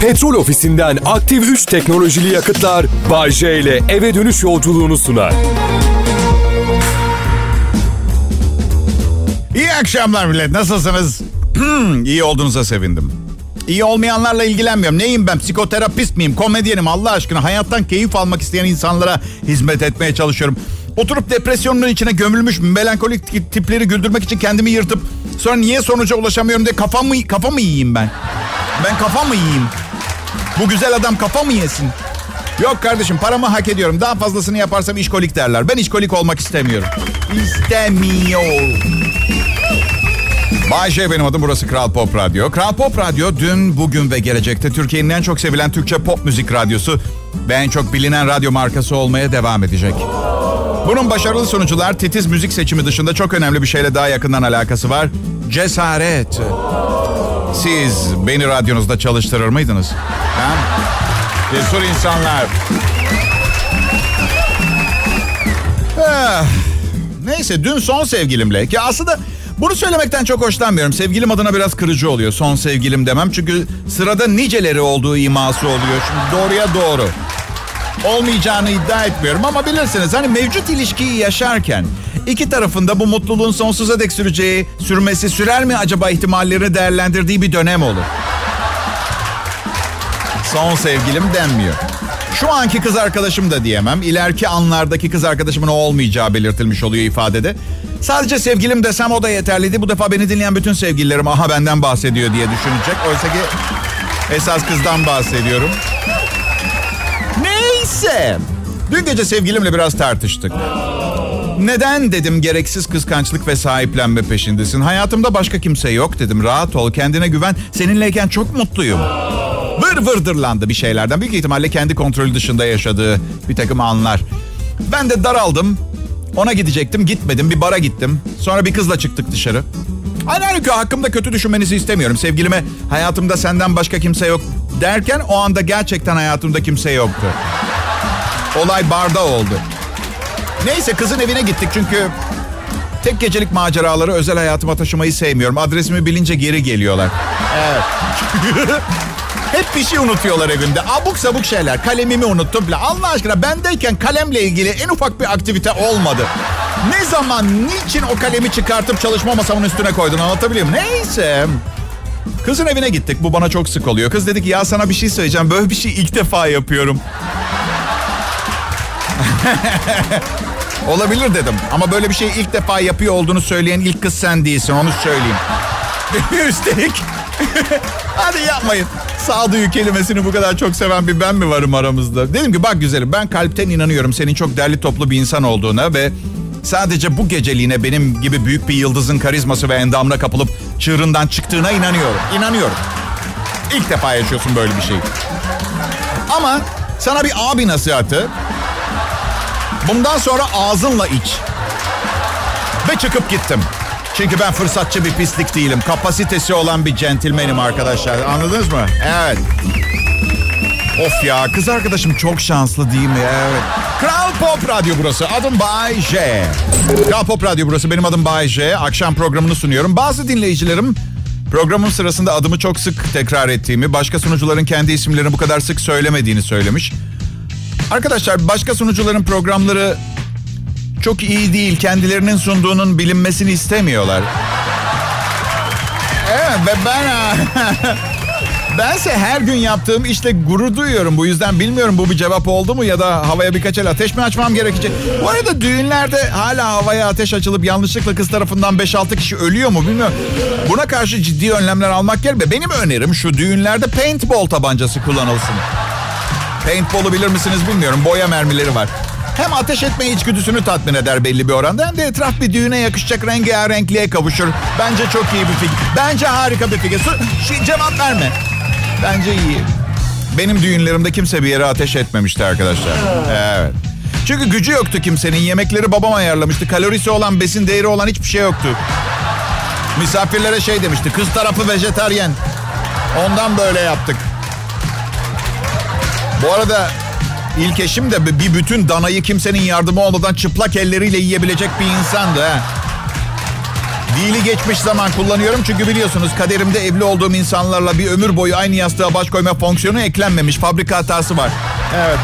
Petrol ofisinden aktif 3 teknolojili yakıtlar Bay J ile eve dönüş yolculuğunu sunar. İyi akşamlar millet. Nasılsınız? İyi olduğunuza sevindim. İyi olmayanlarla ilgilenmiyorum. Neyim ben? Psikoterapist miyim? Komedyenim Allah aşkına. Hayattan keyif almak isteyen insanlara hizmet etmeye çalışıyorum. Oturup depresyonun içine gömülmüş melankolik tipleri güldürmek için kendimi yırtıp sonra niye sonuca ulaşamıyorum diye kafamı, kafa mı yiyeyim ben? Ben kafa mı yiyeyim? Bu güzel adam kafa mı yesin? Yok kardeşim paramı hak ediyorum. Daha fazlasını yaparsam işkolik derler. Ben işkolik olmak istemiyorum. İstemiyorum. Bay J benim adım burası Kral Pop Radyo. Kral Pop Radyo dün, bugün ve gelecekte Türkiye'nin en çok sevilen Türkçe pop müzik radyosu ve en çok bilinen radyo markası olmaya devam edecek. Bunun başarılı sonucular titiz müzik seçimi dışında çok önemli bir şeyle daha yakından alakası var. Cesaret. Siz beni radyonuzda çalıştırır mıydınız? Ha? Cesur insanlar. Ah, Neyse dün son sevgilimle ki aslında bunu söylemekten çok hoşlanmıyorum. Sevgilim adına biraz kırıcı oluyor son sevgilim demem. Çünkü sırada niceleri olduğu iması oluyor. Şimdi doğruya doğru. Olmayacağını iddia etmiyorum ama bilirsiniz hani mevcut ilişkiyi yaşarken iki tarafında bu mutluluğun sonsuza dek süreceği, sürmesi sürer mi acaba ihtimallerini değerlendirdiği bir dönem olur. Son sevgilim denmiyor. Şu anki kız arkadaşım da diyemem. İleriki anlardaki kız arkadaşımın o olmayacağı belirtilmiş oluyor ifadede. Sadece sevgilim desem o da yeterliydi. Bu defa beni dinleyen bütün sevgililerim aha benden bahsediyor diye düşünecek. Oysa ki esas kızdan bahsediyorum. Neyse. Dün gece sevgilimle biraz tartıştık. Neden dedim gereksiz kıskançlık ve sahiplenme peşindesin. Hayatımda başka kimse yok dedim. Rahat ol, kendine güven. Seninleyken çok mutluyum. Vır vırdırlandı bir şeylerden. Büyük ihtimalle kendi kontrolü dışında yaşadığı bir takım anlar. Ben de daraldım. Ona gidecektim, gitmedim. Bir bara gittim. Sonra bir kızla çıktık dışarı. Halbuki hakkımda kötü düşünmenizi istemiyorum. Sevgilime hayatımda senden başka kimse yok derken o anda gerçekten hayatımda kimse yoktu. Olay barda oldu. Neyse kızın evine gittik çünkü tek gecelik maceraları özel hayatıma taşımayı sevmiyorum. Adresimi bilince geri geliyorlar. Evet. Hep bir şey unutuyorlar evimde. Abuk sabuk şeyler. Kalemimi unuttum bile. Allah aşkına bendeyken kalemle ilgili en ufak bir aktivite olmadı. Ne zaman, niçin o kalemi çıkartıp çalışma masamın üstüne koydun anlatabiliyor muyum? Neyse. Kızın evine gittik. Bu bana çok sık oluyor. Kız dedi ki ya sana bir şey söyleyeceğim. Böyle bir şey ilk defa yapıyorum. Olabilir dedim. Ama böyle bir şey ilk defa yapıyor olduğunu söyleyen ilk kız sen değilsin. Onu söyleyeyim. Üstelik hadi yapmayın. Sağduyu kelimesini bu kadar çok seven bir ben mi varım aramızda? Dedim ki bak güzelim ben kalpten inanıyorum senin çok derli toplu bir insan olduğuna ve sadece bu geceliğine benim gibi büyük bir yıldızın karizması ve endamına kapılıp çığırından çıktığına inanıyorum. İnanıyorum. İlk defa yaşıyorsun böyle bir şeyi. Ama sana bir abi nasihatı. Bundan sonra ağzınla iç. Ve çıkıp gittim. Çünkü ben fırsatçı bir pislik değilim. Kapasitesi olan bir centilmenim arkadaşlar. Anladınız mı? Evet. Of ya kız arkadaşım çok şanslı değil mi? Evet. Kral Pop Radyo burası. Adım Bay J. Kral Pop Radyo burası. Benim adım Bay J. Akşam programını sunuyorum. Bazı dinleyicilerim programın sırasında adımı çok sık tekrar ettiğimi, başka sunucuların kendi isimlerini bu kadar sık söylemediğini söylemiş. Arkadaşlar başka sunucuların programları çok iyi değil. Kendilerinin sunduğunun bilinmesini istemiyorlar. Evet ve ben... Bense her gün yaptığım işte gurur duyuyorum. Bu yüzden bilmiyorum bu bir cevap oldu mu ya da havaya birkaç el ateş mi açmam gerekecek? Bu arada düğünlerde hala havaya ateş açılıp yanlışlıkla kız tarafından 5-6 kişi ölüyor mu bilmiyorum. Buna karşı ciddi önlemler almak yerine benim önerim şu düğünlerde paintball tabancası kullanılsın. Paintball'u bilir misiniz bilmiyorum. Boya mermileri var. Hem ateş etme içgüdüsünü tatmin eder belli bir oranda hem de etraf bir düğüne yakışacak rengarenkliğe kavuşur. Bence çok iyi bir fikir. Bence harika bir fikir. Şu, cevap verme. Bence iyi. Benim düğünlerimde kimse bir yere ateş etmemişti arkadaşlar. Evet. Çünkü gücü yoktu kimsenin. Yemekleri babam ayarlamıştı. Kalorisi olan, besin değeri olan hiçbir şey yoktu. Misafirlere şey demişti. Kız tarafı vejetaryen. Ondan böyle yaptık. Bu arada ilk eşim de bir bütün danayı kimsenin yardımı olmadan çıplak elleriyle yiyebilecek bir insandı. ha. Fiili geçmiş zaman kullanıyorum çünkü biliyorsunuz kaderimde evli olduğum insanlarla bir ömür boyu aynı yastığa baş koyma fonksiyonu eklenmemiş. Fabrika hatası var. Evet.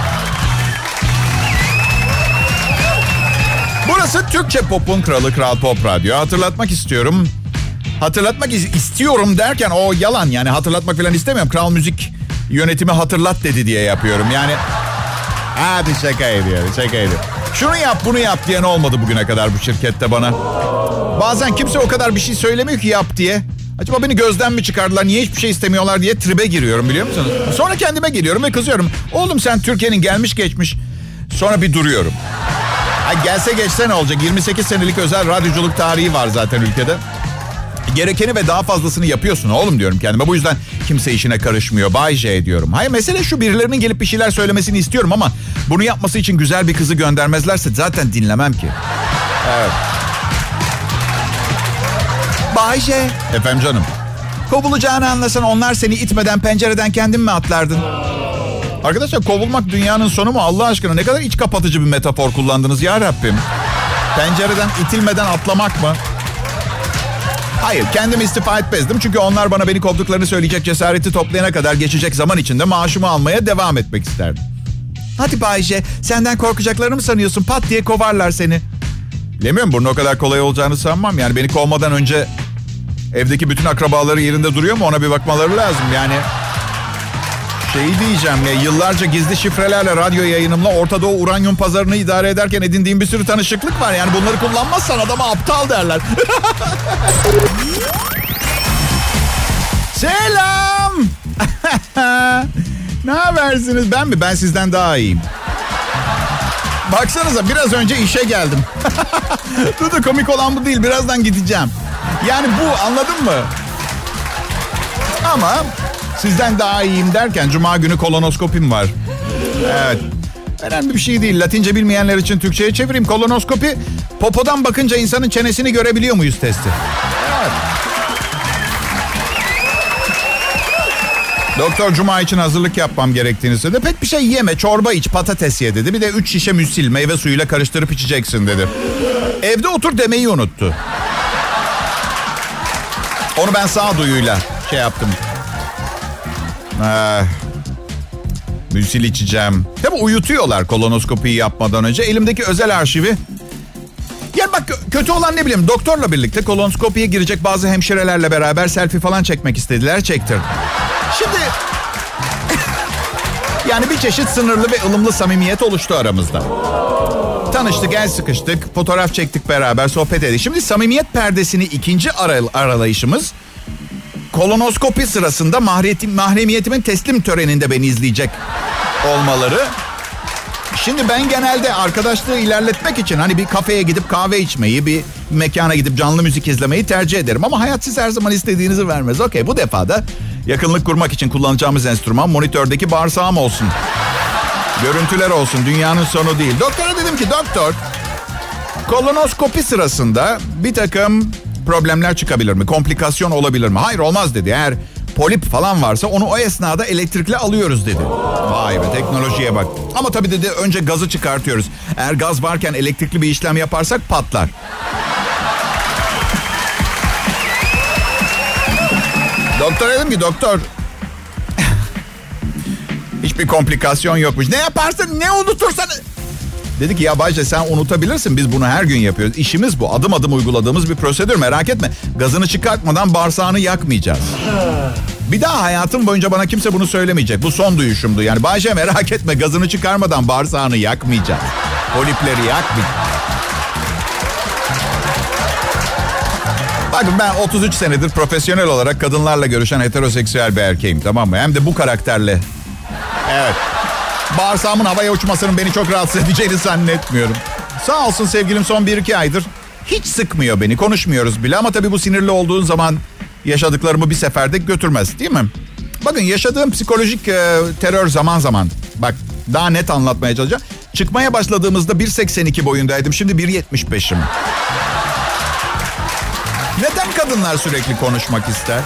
Burası Türkçe pop'un kralı Kral Pop Radyo. Hatırlatmak istiyorum. Hatırlatmak istiyorum derken o yalan yani hatırlatmak falan istemiyorum. Kral Müzik yönetimi hatırlat dedi diye yapıyorum. Yani hadi şaka ediyor, şaka ediyor. Şunu yap bunu yap diyen olmadı bugüne kadar bu şirkette bana. Bazen kimse o kadar bir şey söylemiyor ki yap diye. Acaba beni gözden mi çıkardılar, niye hiçbir şey istemiyorlar diye tribe giriyorum biliyor musunuz? Sonra kendime geliyorum ve kızıyorum. Oğlum sen Türkiye'nin gelmiş geçmiş. Sonra bir duruyorum. Ay gelse geçse ne olacak? 28 senelik özel radyoculuk tarihi var zaten ülkede. Gerekeni ve daha fazlasını yapıyorsun oğlum diyorum kendime. Bu yüzden kimse işine karışmıyor. Bay J diyorum. Hayır mesele şu birilerinin gelip bir şeyler söylemesini istiyorum ama bunu yapması için güzel bir kızı göndermezlerse zaten dinlemem ki. Evet. Bay J. Efendim canım. Kovulacağını anlasan onlar seni itmeden pencereden kendin mi atlardın? Arkadaşlar kovulmak dünyanın sonu mu Allah aşkına? Ne kadar iç kapatıcı bir metafor kullandınız ya Rabbim. Pencereden itilmeden atlamak mı? Hayır kendimi istifa etmezdim. Çünkü onlar bana beni kovduklarını söyleyecek cesareti toplayana kadar geçecek zaman içinde maaşımı almaya devam etmek isterdim. Hadi Bayce senden korkacaklarını mı sanıyorsun? Pat diye kovarlar seni. Bilemiyorum bunun o kadar kolay olacağını sanmam. Yani beni kovmadan önce evdeki bütün akrabaları yerinde duruyor mu ona bir bakmaları lazım. Yani şey diyeceğim ya yıllarca gizli şifrelerle radyo yayınımla Orta Doğu uranyum pazarını idare ederken edindiğim bir sürü tanışıklık var. Yani bunları kullanmazsan adama aptal derler. Selam. ne habersiniz? Ben mi? Ben sizden daha iyiyim. Baksanıza biraz önce işe geldim. Dur da komik olan bu değil. Birazdan gideceğim. Yani bu anladın mı? Ama sizden daha iyiyim derken cuma günü kolonoskopim var. Evet. Önemli bir şey değil. Latince bilmeyenler için Türkçe'ye çevireyim. Kolonoskopi popodan bakınca insanın çenesini görebiliyor muyuz testi? Evet. Doktor Cuma için hazırlık yapmam gerektiğini söyledi. Pek bir şey yeme, çorba iç, patates ye dedi. Bir de üç şişe müsil, meyve suyuyla karıştırıp içeceksin dedi. Evde otur demeyi unuttu. Onu ben sağduyuyla şey yaptım. Ee, müsil içeceğim. Tabi uyutuyorlar kolonoskopiyi yapmadan önce. Elimdeki özel arşivi yani bak kötü olan ne bileyim doktorla birlikte kolonoskopiye girecek bazı hemşirelerle beraber selfie falan çekmek istediler çektirdim. Şimdi yani bir çeşit sınırlı ve ılımlı samimiyet oluştu aramızda. Tanıştık, el sıkıştık, fotoğraf çektik beraber, sohbet ettik. Şimdi samimiyet perdesini ikinci aral aralayışımız kolonoskopi sırasında mahremiyetimin teslim töreninde beni izleyecek olmaları. Şimdi ben genelde arkadaşlığı ilerletmek için hani bir kafeye gidip kahve içmeyi, bir mekana gidip canlı müzik izlemeyi tercih ederim. Ama hayat siz her zaman istediğinizi vermez. Okey bu defa da yakınlık kurmak için kullanacağımız enstrüman monitördeki bağırsağım olsun. Görüntüler olsun dünyanın sonu değil. Doktora dedim ki doktor kolonoskopi sırasında bir takım problemler çıkabilir mi? Komplikasyon olabilir mi? Hayır olmaz dedi. Eğer polip falan varsa onu o esnada elektrikle alıyoruz dedi. Vay be teknolojiye bak. Ama tabii dedi önce gazı çıkartıyoruz. Eğer gaz varken elektrikli bir işlem yaparsak patlar. doktor dedim ki doktor hiçbir komplikasyon yokmuş. Ne yaparsın ne unutursan Dedi ki ya Bayce sen unutabilirsin biz bunu her gün yapıyoruz. İşimiz bu adım adım uyguladığımız bir prosedür merak etme. Gazını çıkartmadan bağırsağını yakmayacağız. Bir daha hayatım boyunca bana kimse bunu söylemeyecek. Bu son duyuşumdu. Yani Bayce merak etme gazını çıkarmadan bağırsağını yakmayacağız. Polipleri yakmayacağız. Bakın ben 33 senedir profesyonel olarak kadınlarla görüşen heteroseksüel bir erkeğim tamam mı? Hem de bu karakterle. Evet. Bağırsağımın havaya uçmasının beni çok rahatsız edeceğini zannetmiyorum. Sağ olsun sevgilim son 1-2 aydır hiç sıkmıyor beni. Konuşmuyoruz bile ama tabii bu sinirli olduğun zaman yaşadıklarımı bir seferde götürmez değil mi? Bakın yaşadığım psikolojik e, terör zaman zaman bak daha net anlatmaya çalışacağım. Çıkmaya başladığımızda 1.82 boyundaydım. Şimdi 1.75'im. Neden kadınlar sürekli konuşmak ister?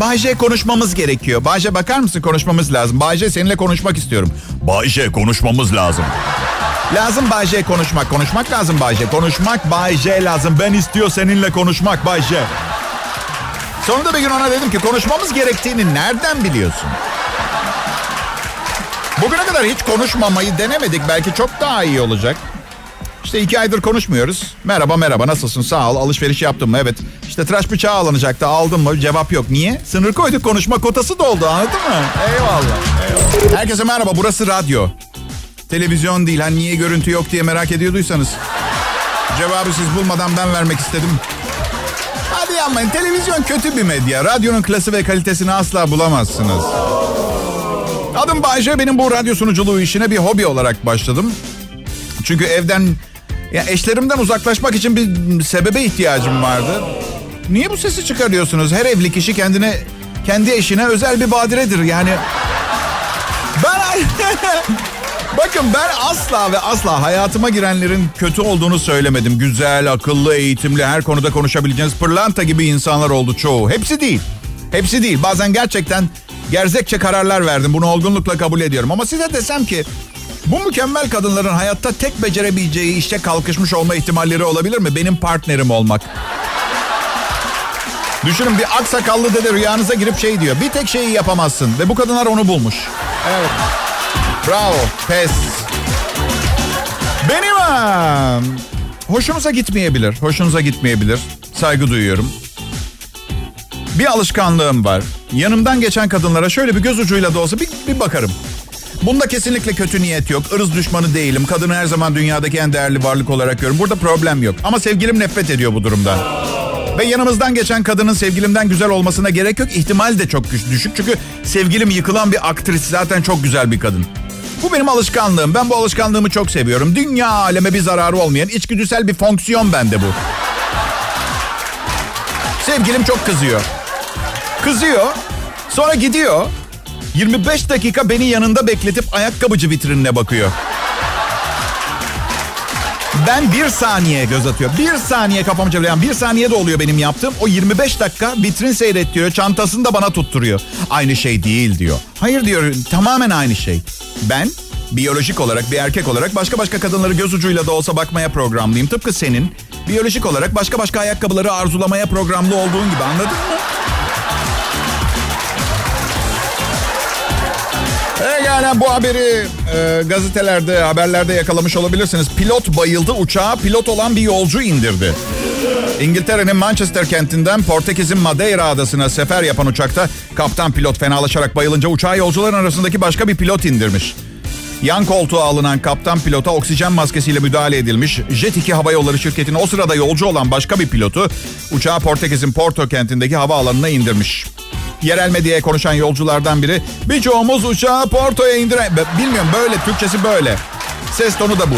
Bayce konuşmamız gerekiyor. Bayce bakar mısın konuşmamız lazım. Bayce seninle konuşmak istiyorum. Bayce konuşmamız lazım. Lazım Bay J konuşmak. Konuşmak lazım Bay J. Konuşmak Bay J lazım. Ben istiyor seninle konuşmak Bay J. Sonunda bir gün ona dedim ki konuşmamız gerektiğini nereden biliyorsun? Bugüne kadar hiç konuşmamayı denemedik. Belki çok daha iyi olacak. İşte iki aydır konuşmuyoruz. Merhaba merhaba nasılsın sağ ol alışveriş yaptın mı? Evet. İşte tıraş bıçağı alınacaktı aldın mı? Cevap yok. Niye? Sınır koyduk konuşma kotası doldu anladın mı? Eyvallah. eyvallah. Herkese merhaba burası radyo. Televizyon değil hani niye görüntü yok diye merak ediyorduysanız. Cevabı siz bulmadan ben vermek istedim. Hadi yapmayın televizyon kötü bir medya. Radyonun klası ve kalitesini asla bulamazsınız. Adım Bayce benim bu radyo sunuculuğu işine bir hobi olarak başladım. Çünkü evden ya eşlerimden uzaklaşmak için bir sebebe ihtiyacım vardı. Niye bu sesi çıkarıyorsunuz? Her evli kişi kendine kendi eşine özel bir badiredir. Yani ben Bakın ben asla ve asla hayatıma girenlerin kötü olduğunu söylemedim. Güzel, akıllı, eğitimli, her konuda konuşabileceğiniz pırlanta gibi insanlar oldu çoğu. Hepsi değil. Hepsi değil. Bazen gerçekten gerzekçe kararlar verdim. Bunu olgunlukla kabul ediyorum. Ama size desem ki bu mükemmel kadınların hayatta tek becerebileceği işte kalkışmış olma ihtimalleri olabilir mi? Benim partnerim olmak. Düşünün bir aksakallı dede rüyanıza girip şey diyor. Bir tek şeyi yapamazsın ve bu kadınlar onu bulmuş. Evet. Bravo. Pes. Benim ha, hoşunuza gitmeyebilir. Hoşunuza gitmeyebilir. Saygı duyuyorum. Bir alışkanlığım var. Yanımdan geçen kadınlara şöyle bir göz ucuyla da olsa bir, bir bakarım. Bunda kesinlikle kötü niyet yok. Irız düşmanı değilim. Kadını her zaman dünyadaki en değerli varlık olarak görüyorum. Burada problem yok. Ama sevgilim nefret ediyor bu durumdan. Ve yanımızdan geçen kadının sevgilimden güzel olmasına gerek yok. İhtimal de çok düşük. Çünkü sevgilim yıkılan bir aktris. Zaten çok güzel bir kadın. Bu benim alışkanlığım. Ben bu alışkanlığımı çok seviyorum. Dünya aleme bir zararı olmayan içgüdüsel bir fonksiyon bende bu. Sevgilim çok kızıyor. Kızıyor. Sonra gidiyor. 25 dakika beni yanında bekletip ayakkabıcı vitrinine bakıyor. Ben bir saniye göz atıyor. Bir saniye kafamı çeviriyorum. Bir saniye de oluyor benim yaptığım. O 25 dakika vitrin seyrettiriyor. Çantasını da bana tutturuyor. Aynı şey değil diyor. Hayır diyor tamamen aynı şey. Ben biyolojik olarak bir erkek olarak başka başka kadınları göz ucuyla da olsa bakmaya programlıyım. Tıpkı senin biyolojik olarak başka başka ayakkabıları arzulamaya programlı olduğun gibi anladın mı? Pekala bu haberi e, gazetelerde, haberlerde yakalamış olabilirsiniz. Pilot bayıldı, uçağa pilot olan bir yolcu indirdi. İngiltere'nin Manchester kentinden Portekiz'in Madeira adasına sefer yapan uçakta kaptan pilot fenalaşarak bayılınca uçağı yolcuların arasındaki başka bir pilot indirmiş. Yan koltuğa alınan kaptan pilota oksijen maskesiyle müdahale edilmiş. Jet 2 Hava Yolları şirketinin o sırada yolcu olan başka bir pilotu uçağı Portekiz'in Porto kentindeki havaalanına indirmiş. Yerel medyaya konuşan yolculardan biri birçoğumuz uçağı Porto'ya indiren... Bilmiyorum böyle Türkçesi böyle. Ses tonu da bu.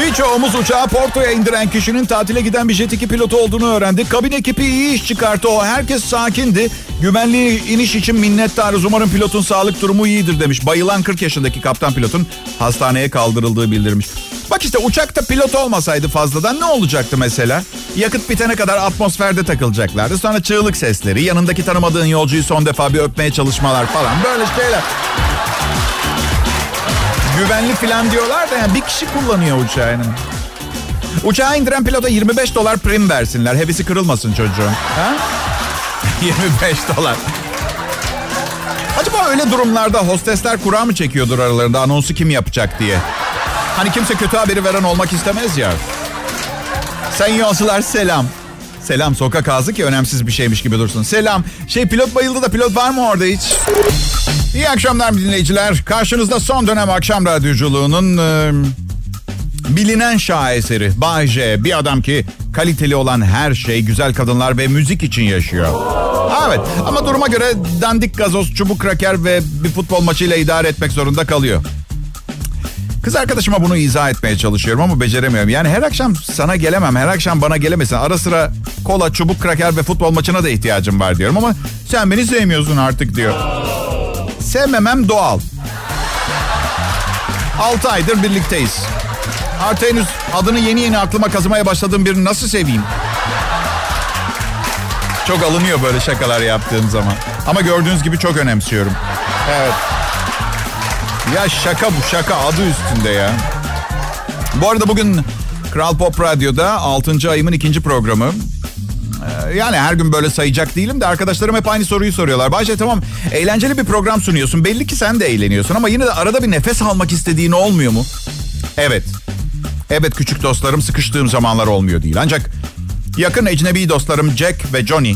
Birçoğumuz uçağı Porto'ya indiren kişinin tatile giden bir jet 2 pilotu olduğunu öğrendik. Kabin ekibi iyi iş çıkarttı o. Herkes sakindi. Güvenli iniş için minnettarız. Umarım pilotun sağlık durumu iyidir demiş. Bayılan 40 yaşındaki kaptan pilotun hastaneye kaldırıldığı bildirmiş. Bak işte uçakta pilot olmasaydı fazladan ne olacaktı mesela? Yakıt bitene kadar atmosferde takılacaklardı. Sonra çığlık sesleri, yanındaki tanımadığın yolcuyu son defa bir öpmeye çalışmalar falan. Böyle şeyler. Güvenli falan diyorlar da yani bir kişi kullanıyor uçağını. Uçağı indiren pilota 25 dolar prim versinler. Hevesi kırılmasın çocuğun. Ha? 25 dolar. Acaba öyle durumlarda hostesler kura mı çekiyordur aralarında anonsu kim yapacak diye? Hani kimse kötü haberi veren olmak istemez ya. Sen yolcular selam. Selam sokak ağzı ki önemsiz bir şeymiş gibi dursun. Selam. Şey pilot bayıldı da pilot var mı orada hiç? İyi akşamlar dinleyiciler. Karşınızda son dönem akşam radyoculuğunun e, bilinen şaheseri Bay J. Bir adam ki kaliteli olan her şey güzel kadınlar ve müzik için yaşıyor. Evet ama duruma göre dandik gazoz, çubuk kraker ve bir futbol maçıyla idare etmek zorunda kalıyor. Kız arkadaşıma bunu izah etmeye çalışıyorum ama beceremiyorum. Yani her akşam sana gelemem, her akşam bana gelemesin. Ara sıra kola, çubuk kraker ve futbol maçına da ihtiyacım var diyorum ama sen beni sevmiyorsun artık diyor. Sevmemem doğal. 6 aydır birlikteyiz. Artı henüz adını yeni yeni aklıma kazımaya başladığım birini nasıl seveyim? Çok alınıyor böyle şakalar yaptığım zaman. Ama gördüğünüz gibi çok önemsiyorum. Evet. Ya şaka bu şaka adı üstünde ya. Bu arada bugün Kral Pop Radyo'da 6. ayımın ikinci programı. Ee, yani her gün böyle sayacak değilim de arkadaşlarım hep aynı soruyu soruyorlar. Bayce tamam eğlenceli bir program sunuyorsun. Belli ki sen de eğleniyorsun ama yine de arada bir nefes almak istediğin olmuyor mu? Evet. Evet küçük dostlarım sıkıştığım zamanlar olmuyor değil. Ancak yakın ecnebi dostlarım Jack ve Johnny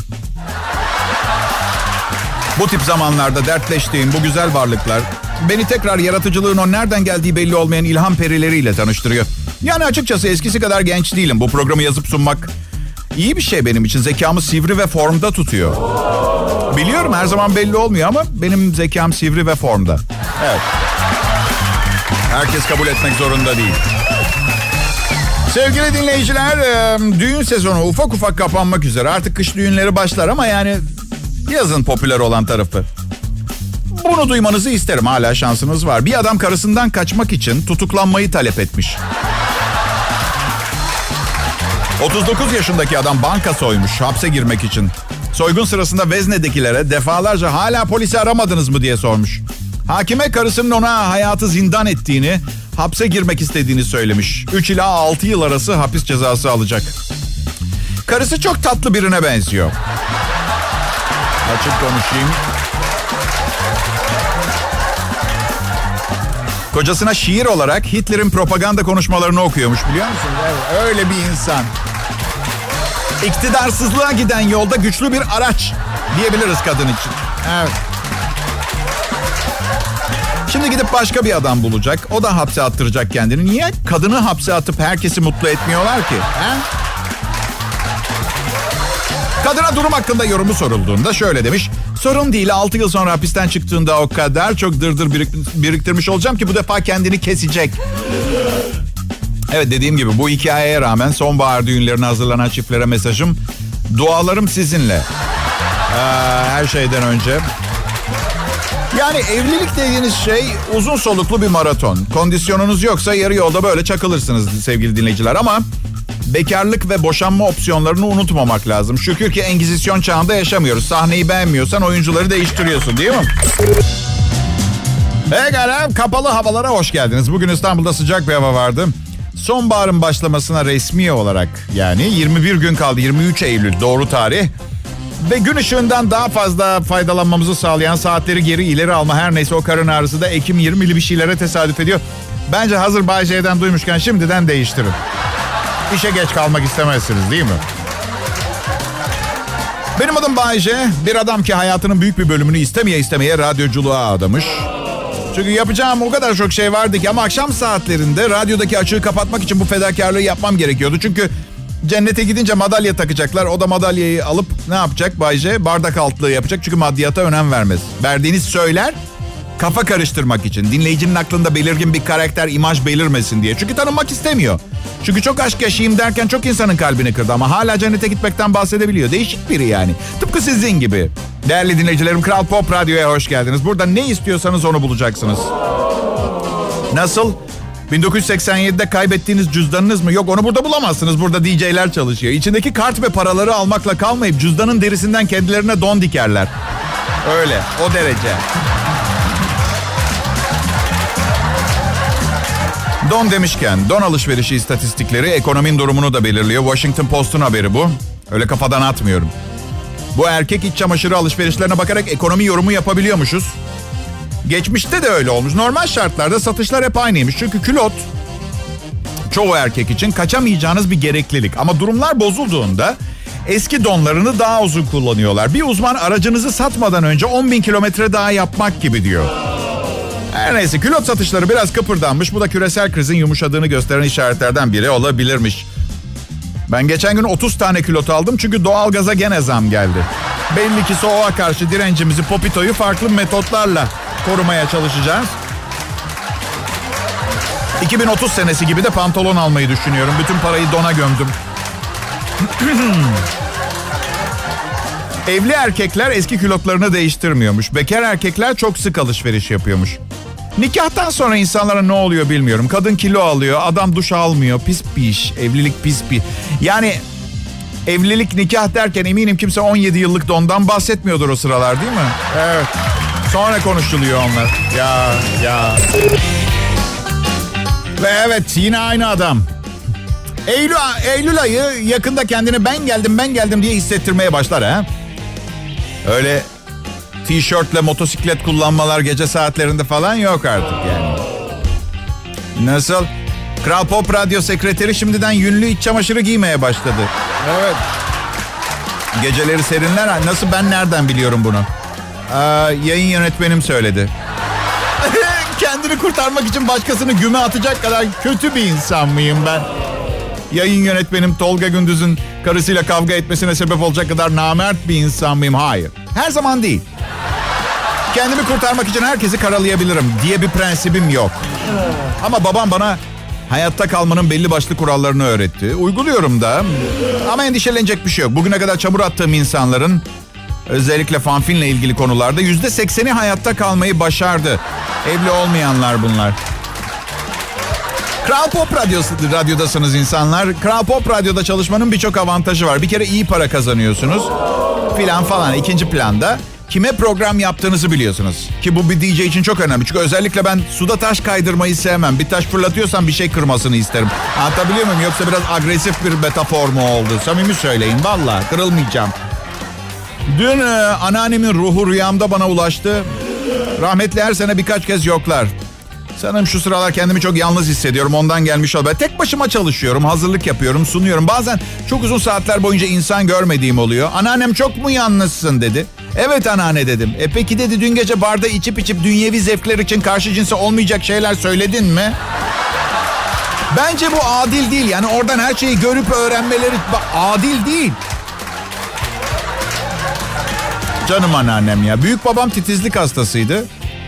bu tip zamanlarda dertleştiğim bu güzel varlıklar beni tekrar yaratıcılığın o nereden geldiği belli olmayan ilham perileriyle tanıştırıyor. Yani açıkçası eskisi kadar genç değilim. Bu programı yazıp sunmak iyi bir şey benim için. Zekamı sivri ve formda tutuyor. Biliyorum her zaman belli olmuyor ama benim zekam sivri ve formda. Evet. Herkes kabul etmek zorunda değil. Sevgili dinleyiciler, düğün sezonu ufak ufak kapanmak üzere. Artık kış düğünleri başlar ama yani yazın popüler olan tarafı. Bunu duymanızı isterim. Hala şansınız var. Bir adam karısından kaçmak için tutuklanmayı talep etmiş. 39 yaşındaki adam banka soymuş hapse girmek için. Soygun sırasında Vezne'dekilere defalarca hala polisi aramadınız mı diye sormuş. Hakime karısının ona hayatı zindan ettiğini, hapse girmek istediğini söylemiş. 3 ila 6 yıl arası hapis cezası alacak. Karısı çok tatlı birine benziyor. Açık konuşayım. Kocasına şiir olarak Hitler'in propaganda konuşmalarını okuyormuş biliyor musunuz? Evet, öyle bir insan. İktidarsızlığa giden yolda güçlü bir araç diyebiliriz kadın için. Evet. Şimdi gidip başka bir adam bulacak. O da hapse attıracak kendini. Niye kadını hapse atıp herkesi mutlu etmiyorlar ki? He? Kadına durum hakkında yorumu sorulduğunda şöyle demiş. Sorun değil 6 yıl sonra hapisten çıktığında o kadar çok dırdır biriktirmiş olacağım ki bu defa kendini kesecek. Evet dediğim gibi bu hikayeye rağmen sonbahar düğünlerine hazırlanan çiftlere mesajım. Dualarım sizinle. Ee, her şeyden önce. Yani evlilik dediğiniz şey uzun soluklu bir maraton. Kondisyonunuz yoksa yarı yolda böyle çakılırsınız sevgili dinleyiciler ama bekarlık ve boşanma opsiyonlarını unutmamak lazım. Şükür ki Engizisyon çağında yaşamıyoruz. Sahneyi beğenmiyorsan oyuncuları değiştiriyorsun değil mi? Pekala kapalı havalara hoş geldiniz. Bugün İstanbul'da sıcak bir hava vardı. Sonbaharın başlamasına resmi olarak yani 21 gün kaldı 23 Eylül doğru tarih. Ve gün ışığından daha fazla faydalanmamızı sağlayan saatleri geri ileri alma her neyse o karın ağrısı da Ekim 20'li bir şeylere tesadüf ediyor. Bence hazır Bay J'den duymuşken şimdiden değiştirin. İşe geç kalmak istemezsiniz değil mi? Benim adım Bayce. Bir adam ki hayatının büyük bir bölümünü istemeye istemeye radyoculuğa adamış. Çünkü yapacağım o kadar çok şey vardı ki ama akşam saatlerinde radyodaki açığı kapatmak için bu fedakarlığı yapmam gerekiyordu. Çünkü cennete gidince madalya takacaklar. O da madalyayı alıp ne yapacak Bayce? Bardak altlığı yapacak çünkü maddiyata önem vermez. Verdiğiniz söyler kafa karıştırmak için. Dinleyicinin aklında belirgin bir karakter, imaj belirmesin diye. Çünkü tanınmak istemiyor. Çünkü çok aşk yaşayayım derken çok insanın kalbini kırdı ama hala cennete gitmekten bahsedebiliyor. Değişik biri yani. Tıpkı sizin gibi. Değerli dinleyicilerim Kral Pop Radyo'ya hoş geldiniz. Burada ne istiyorsanız onu bulacaksınız. Nasıl? 1987'de kaybettiğiniz cüzdanınız mı? Yok onu burada bulamazsınız. Burada DJ'ler çalışıyor. İçindeki kart ve paraları almakla kalmayıp cüzdanın derisinden kendilerine don dikerler. Öyle o derece. Don demişken don alışverişi istatistikleri ekonominin durumunu da belirliyor. Washington Post'un haberi bu. Öyle kafadan atmıyorum. Bu erkek iç çamaşırı alışverişlerine bakarak ekonomi yorumu yapabiliyormuşuz. Geçmişte de öyle olmuş. Normal şartlarda satışlar hep aynıymış. Çünkü külot çoğu erkek için kaçamayacağınız bir gereklilik. Ama durumlar bozulduğunda eski donlarını daha uzun kullanıyorlar. Bir uzman aracınızı satmadan önce 10 bin kilometre daha yapmak gibi diyor. Her neyse külot satışları biraz kıpırdanmış. Bu da küresel krizin yumuşadığını gösteren işaretlerden biri olabilirmiş. Ben geçen gün 30 tane külot aldım çünkü doğalgaza gene zam geldi. Belli ki soğuğa karşı direncimizi Popito'yu farklı metotlarla korumaya çalışacağız. 2030 senesi gibi de pantolon almayı düşünüyorum. Bütün parayı dona gömdüm. Evli erkekler eski külotlarını değiştirmiyormuş. Bekar erkekler çok sık alışveriş yapıyormuş. Nikahtan sonra insanlara ne oluyor bilmiyorum. Kadın kilo alıyor, adam duş almıyor. Pis bir iş. Evlilik pis bir. Yani evlilik nikah derken eminim kimse 17 yıllık dondan bahsetmiyordur o sıralar değil mi? Evet. Sonra konuşuluyor onlar. Ya ya. Ve evet yine aynı adam. Eylül, Eylül ayı yakında kendini ben geldim ben geldim diye hissettirmeye başlar ha. Öyle tişörtle motosiklet kullanmalar gece saatlerinde falan yok artık yani. Nasıl? Kral Pop Radyo sekreteri şimdiden yünlü iç çamaşırı giymeye başladı. Evet. Geceleri serinler. Nasıl ben nereden biliyorum bunu? Aa, yayın yönetmenim söyledi. Kendini kurtarmak için başkasını güme atacak kadar kötü bir insan mıyım ben? Yayın yönetmenim Tolga Gündüz'ün karısıyla kavga etmesine sebep olacak kadar namert bir insan mıyım? Hayır. Her zaman değil. Kendimi kurtarmak için herkesi karalayabilirim diye bir prensibim yok. Ama babam bana hayatta kalmanın belli başlı kurallarını öğretti. Uyguluyorum da. Ama endişelenecek bir şey yok. Bugüne kadar çamur attığım insanların özellikle fanfinle ilgili konularda yüzde sekseni hayatta kalmayı başardı. Evli olmayanlar bunlar. Kral Pop Radyosu, radyodasınız insanlar. Kral Pop Radyo'da çalışmanın birçok avantajı var. Bir kere iyi para kazanıyorsunuz. Filan falan. İkinci planda kime program yaptığınızı biliyorsunuz. Ki bu bir DJ için çok önemli. Çünkü özellikle ben suda taş kaydırmayı sevmem. Bir taş fırlatıyorsam bir şey kırmasını isterim. Anlatabiliyor muyum? Yoksa biraz agresif bir metafor mu oldu? Samimi söyleyin. Valla kırılmayacağım. Dün e, anneannemin ruhu rüyamda bana ulaştı. Rahmetli her sene birkaç kez yoklar. Sanırım şu sıralar kendimi çok yalnız hissediyorum. Ondan gelmiş olabilir. Tek başıma çalışıyorum, hazırlık yapıyorum, sunuyorum. Bazen çok uzun saatler boyunca insan görmediğim oluyor. Anneannem çok mu yalnızsın dedi. Evet anneanne dedim. E peki dedi dün gece barda içip içip dünyevi zevkler için karşı cinse olmayacak şeyler söyledin mi? Bence bu adil değil. Yani oradan her şeyi görüp öğrenmeleri adil değil. Canım anneannem ya. Büyük babam titizlik hastasıydı.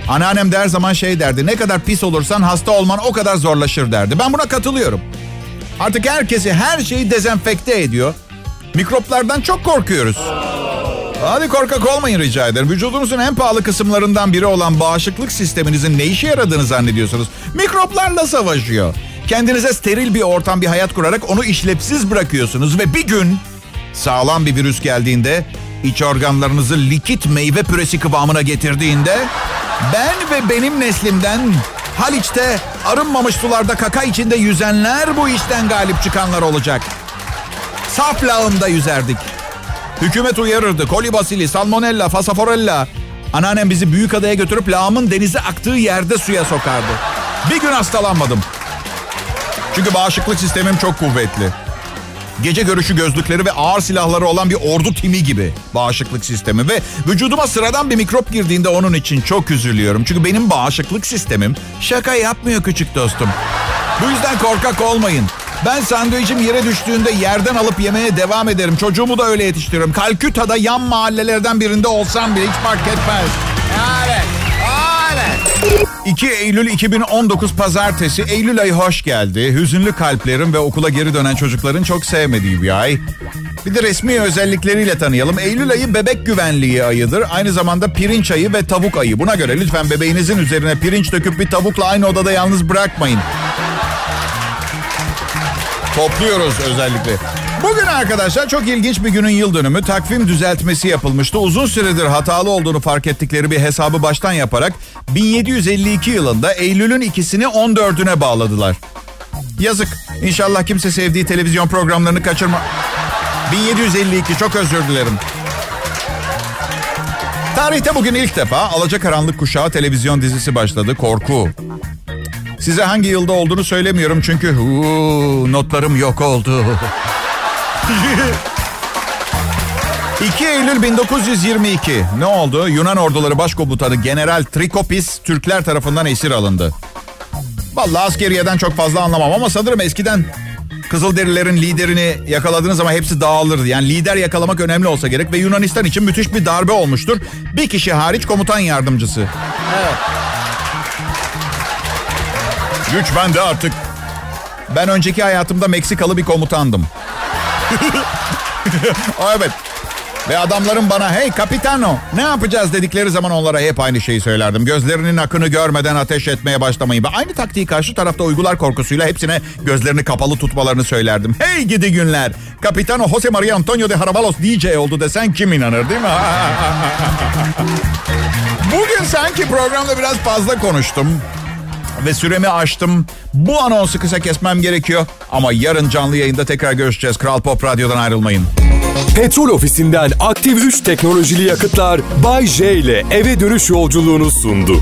Anneannem de her zaman şey derdi. Ne kadar pis olursan hasta olman o kadar zorlaşır derdi. Ben buna katılıyorum. Artık herkesi her şeyi dezenfekte ediyor. Mikroplardan çok korkuyoruz. Hadi korkak olmayın rica ederim. Vücudunuzun en pahalı kısımlarından biri olan bağışıklık sisteminizin ne işe yaradığını zannediyorsunuz. Mikroplarla savaşıyor. Kendinize steril bir ortam, bir hayat kurarak onu işlevsiz bırakıyorsunuz. Ve bir gün sağlam bir virüs geldiğinde iç organlarınızı likit meyve püresi kıvamına getirdiğinde ben ve benim neslimden Haliç'te arınmamış sularda kaka içinde yüzenler bu işten galip çıkanlar olacak. Saf lağımda yüzerdik. Hükümet uyarırdı. Kolibasili, salmonella, fasaforella. Anneannem bizi büyük adaya götürüp lağımın denize aktığı yerde suya sokardı. Bir gün hastalanmadım. Çünkü bağışıklık sistemim çok kuvvetli. Gece görüşü gözlükleri ve ağır silahları olan bir ordu timi gibi bağışıklık sistemi. Ve vücuduma sıradan bir mikrop girdiğinde onun için çok üzülüyorum. Çünkü benim bağışıklık sistemim şaka yapmıyor küçük dostum. Bu yüzden korkak olmayın. Ben sandviçim yere düştüğünde yerden alıp yemeye devam ederim. Çocuğumu da öyle yetiştiriyorum. Kalküta'da yan mahallelerden birinde olsam bile hiç fark etmez. Evet. 2 Eylül 2019 Pazartesi. Eylül ayı hoş geldi. Hüzünlü kalplerin ve okula geri dönen çocukların çok sevmediği bir ay. Bir de resmi özellikleriyle tanıyalım. Eylül ayı bebek güvenliği ayıdır. Aynı zamanda pirinç ayı ve tavuk ayı. Buna göre lütfen bebeğinizin üzerine pirinç döküp bir tavukla aynı odada yalnız bırakmayın. Topluyoruz özellikle. Bugün arkadaşlar çok ilginç bir günün yıl dönümü. Takvim düzeltmesi yapılmıştı. Uzun süredir hatalı olduğunu fark ettikleri bir hesabı baştan yaparak 1752 yılında Eylül'ün ikisini 14'üne bağladılar. Yazık. İnşallah kimse sevdiği televizyon programlarını kaçırma... 1752 çok özür dilerim. Tarihte bugün ilk defa Alacakaranlık Kuşağı televizyon dizisi başladı. Korku. Size hangi yılda olduğunu söylemiyorum çünkü uu, notlarım yok oldu. 2 Eylül 1922. Ne oldu? Yunan orduları başkomutanı General Trikopis Türkler tarafından esir alındı. Vallahi askeriyeden çok fazla anlamam ama sanırım eskiden Kızılderililerin liderini yakaladığınız zaman hepsi dağılırdı. Yani lider yakalamak önemli olsa gerek ve Yunanistan için müthiş bir darbe olmuştur. Bir kişi hariç komutan yardımcısı. Evet. Güç bende artık. Ben önceki hayatımda Meksikalı bir komutandım. evet. Ve adamların bana hey kapitano ne yapacağız dedikleri zaman onlara hep aynı şeyi söylerdim. Gözlerinin akını görmeden ateş etmeye başlamayın. Ve aynı taktiği karşı tarafta uygular korkusuyla hepsine gözlerini kapalı tutmalarını söylerdim. Hey gidi günler. Kapitano Jose Maria Antonio de Harabalos DJ oldu desen kim inanır değil mi? Bugün sanki programda biraz fazla konuştum. Ve süremi aştım. Bu anonsu kısa kesmem gerekiyor. Ama yarın canlı yayında tekrar görüşeceğiz. Kral Pop Radyo'dan ayrılmayın. Petrol ofisinden aktif 3 teknolojili yakıtlar Bay J ile eve dönüş yolculuğunu sundu.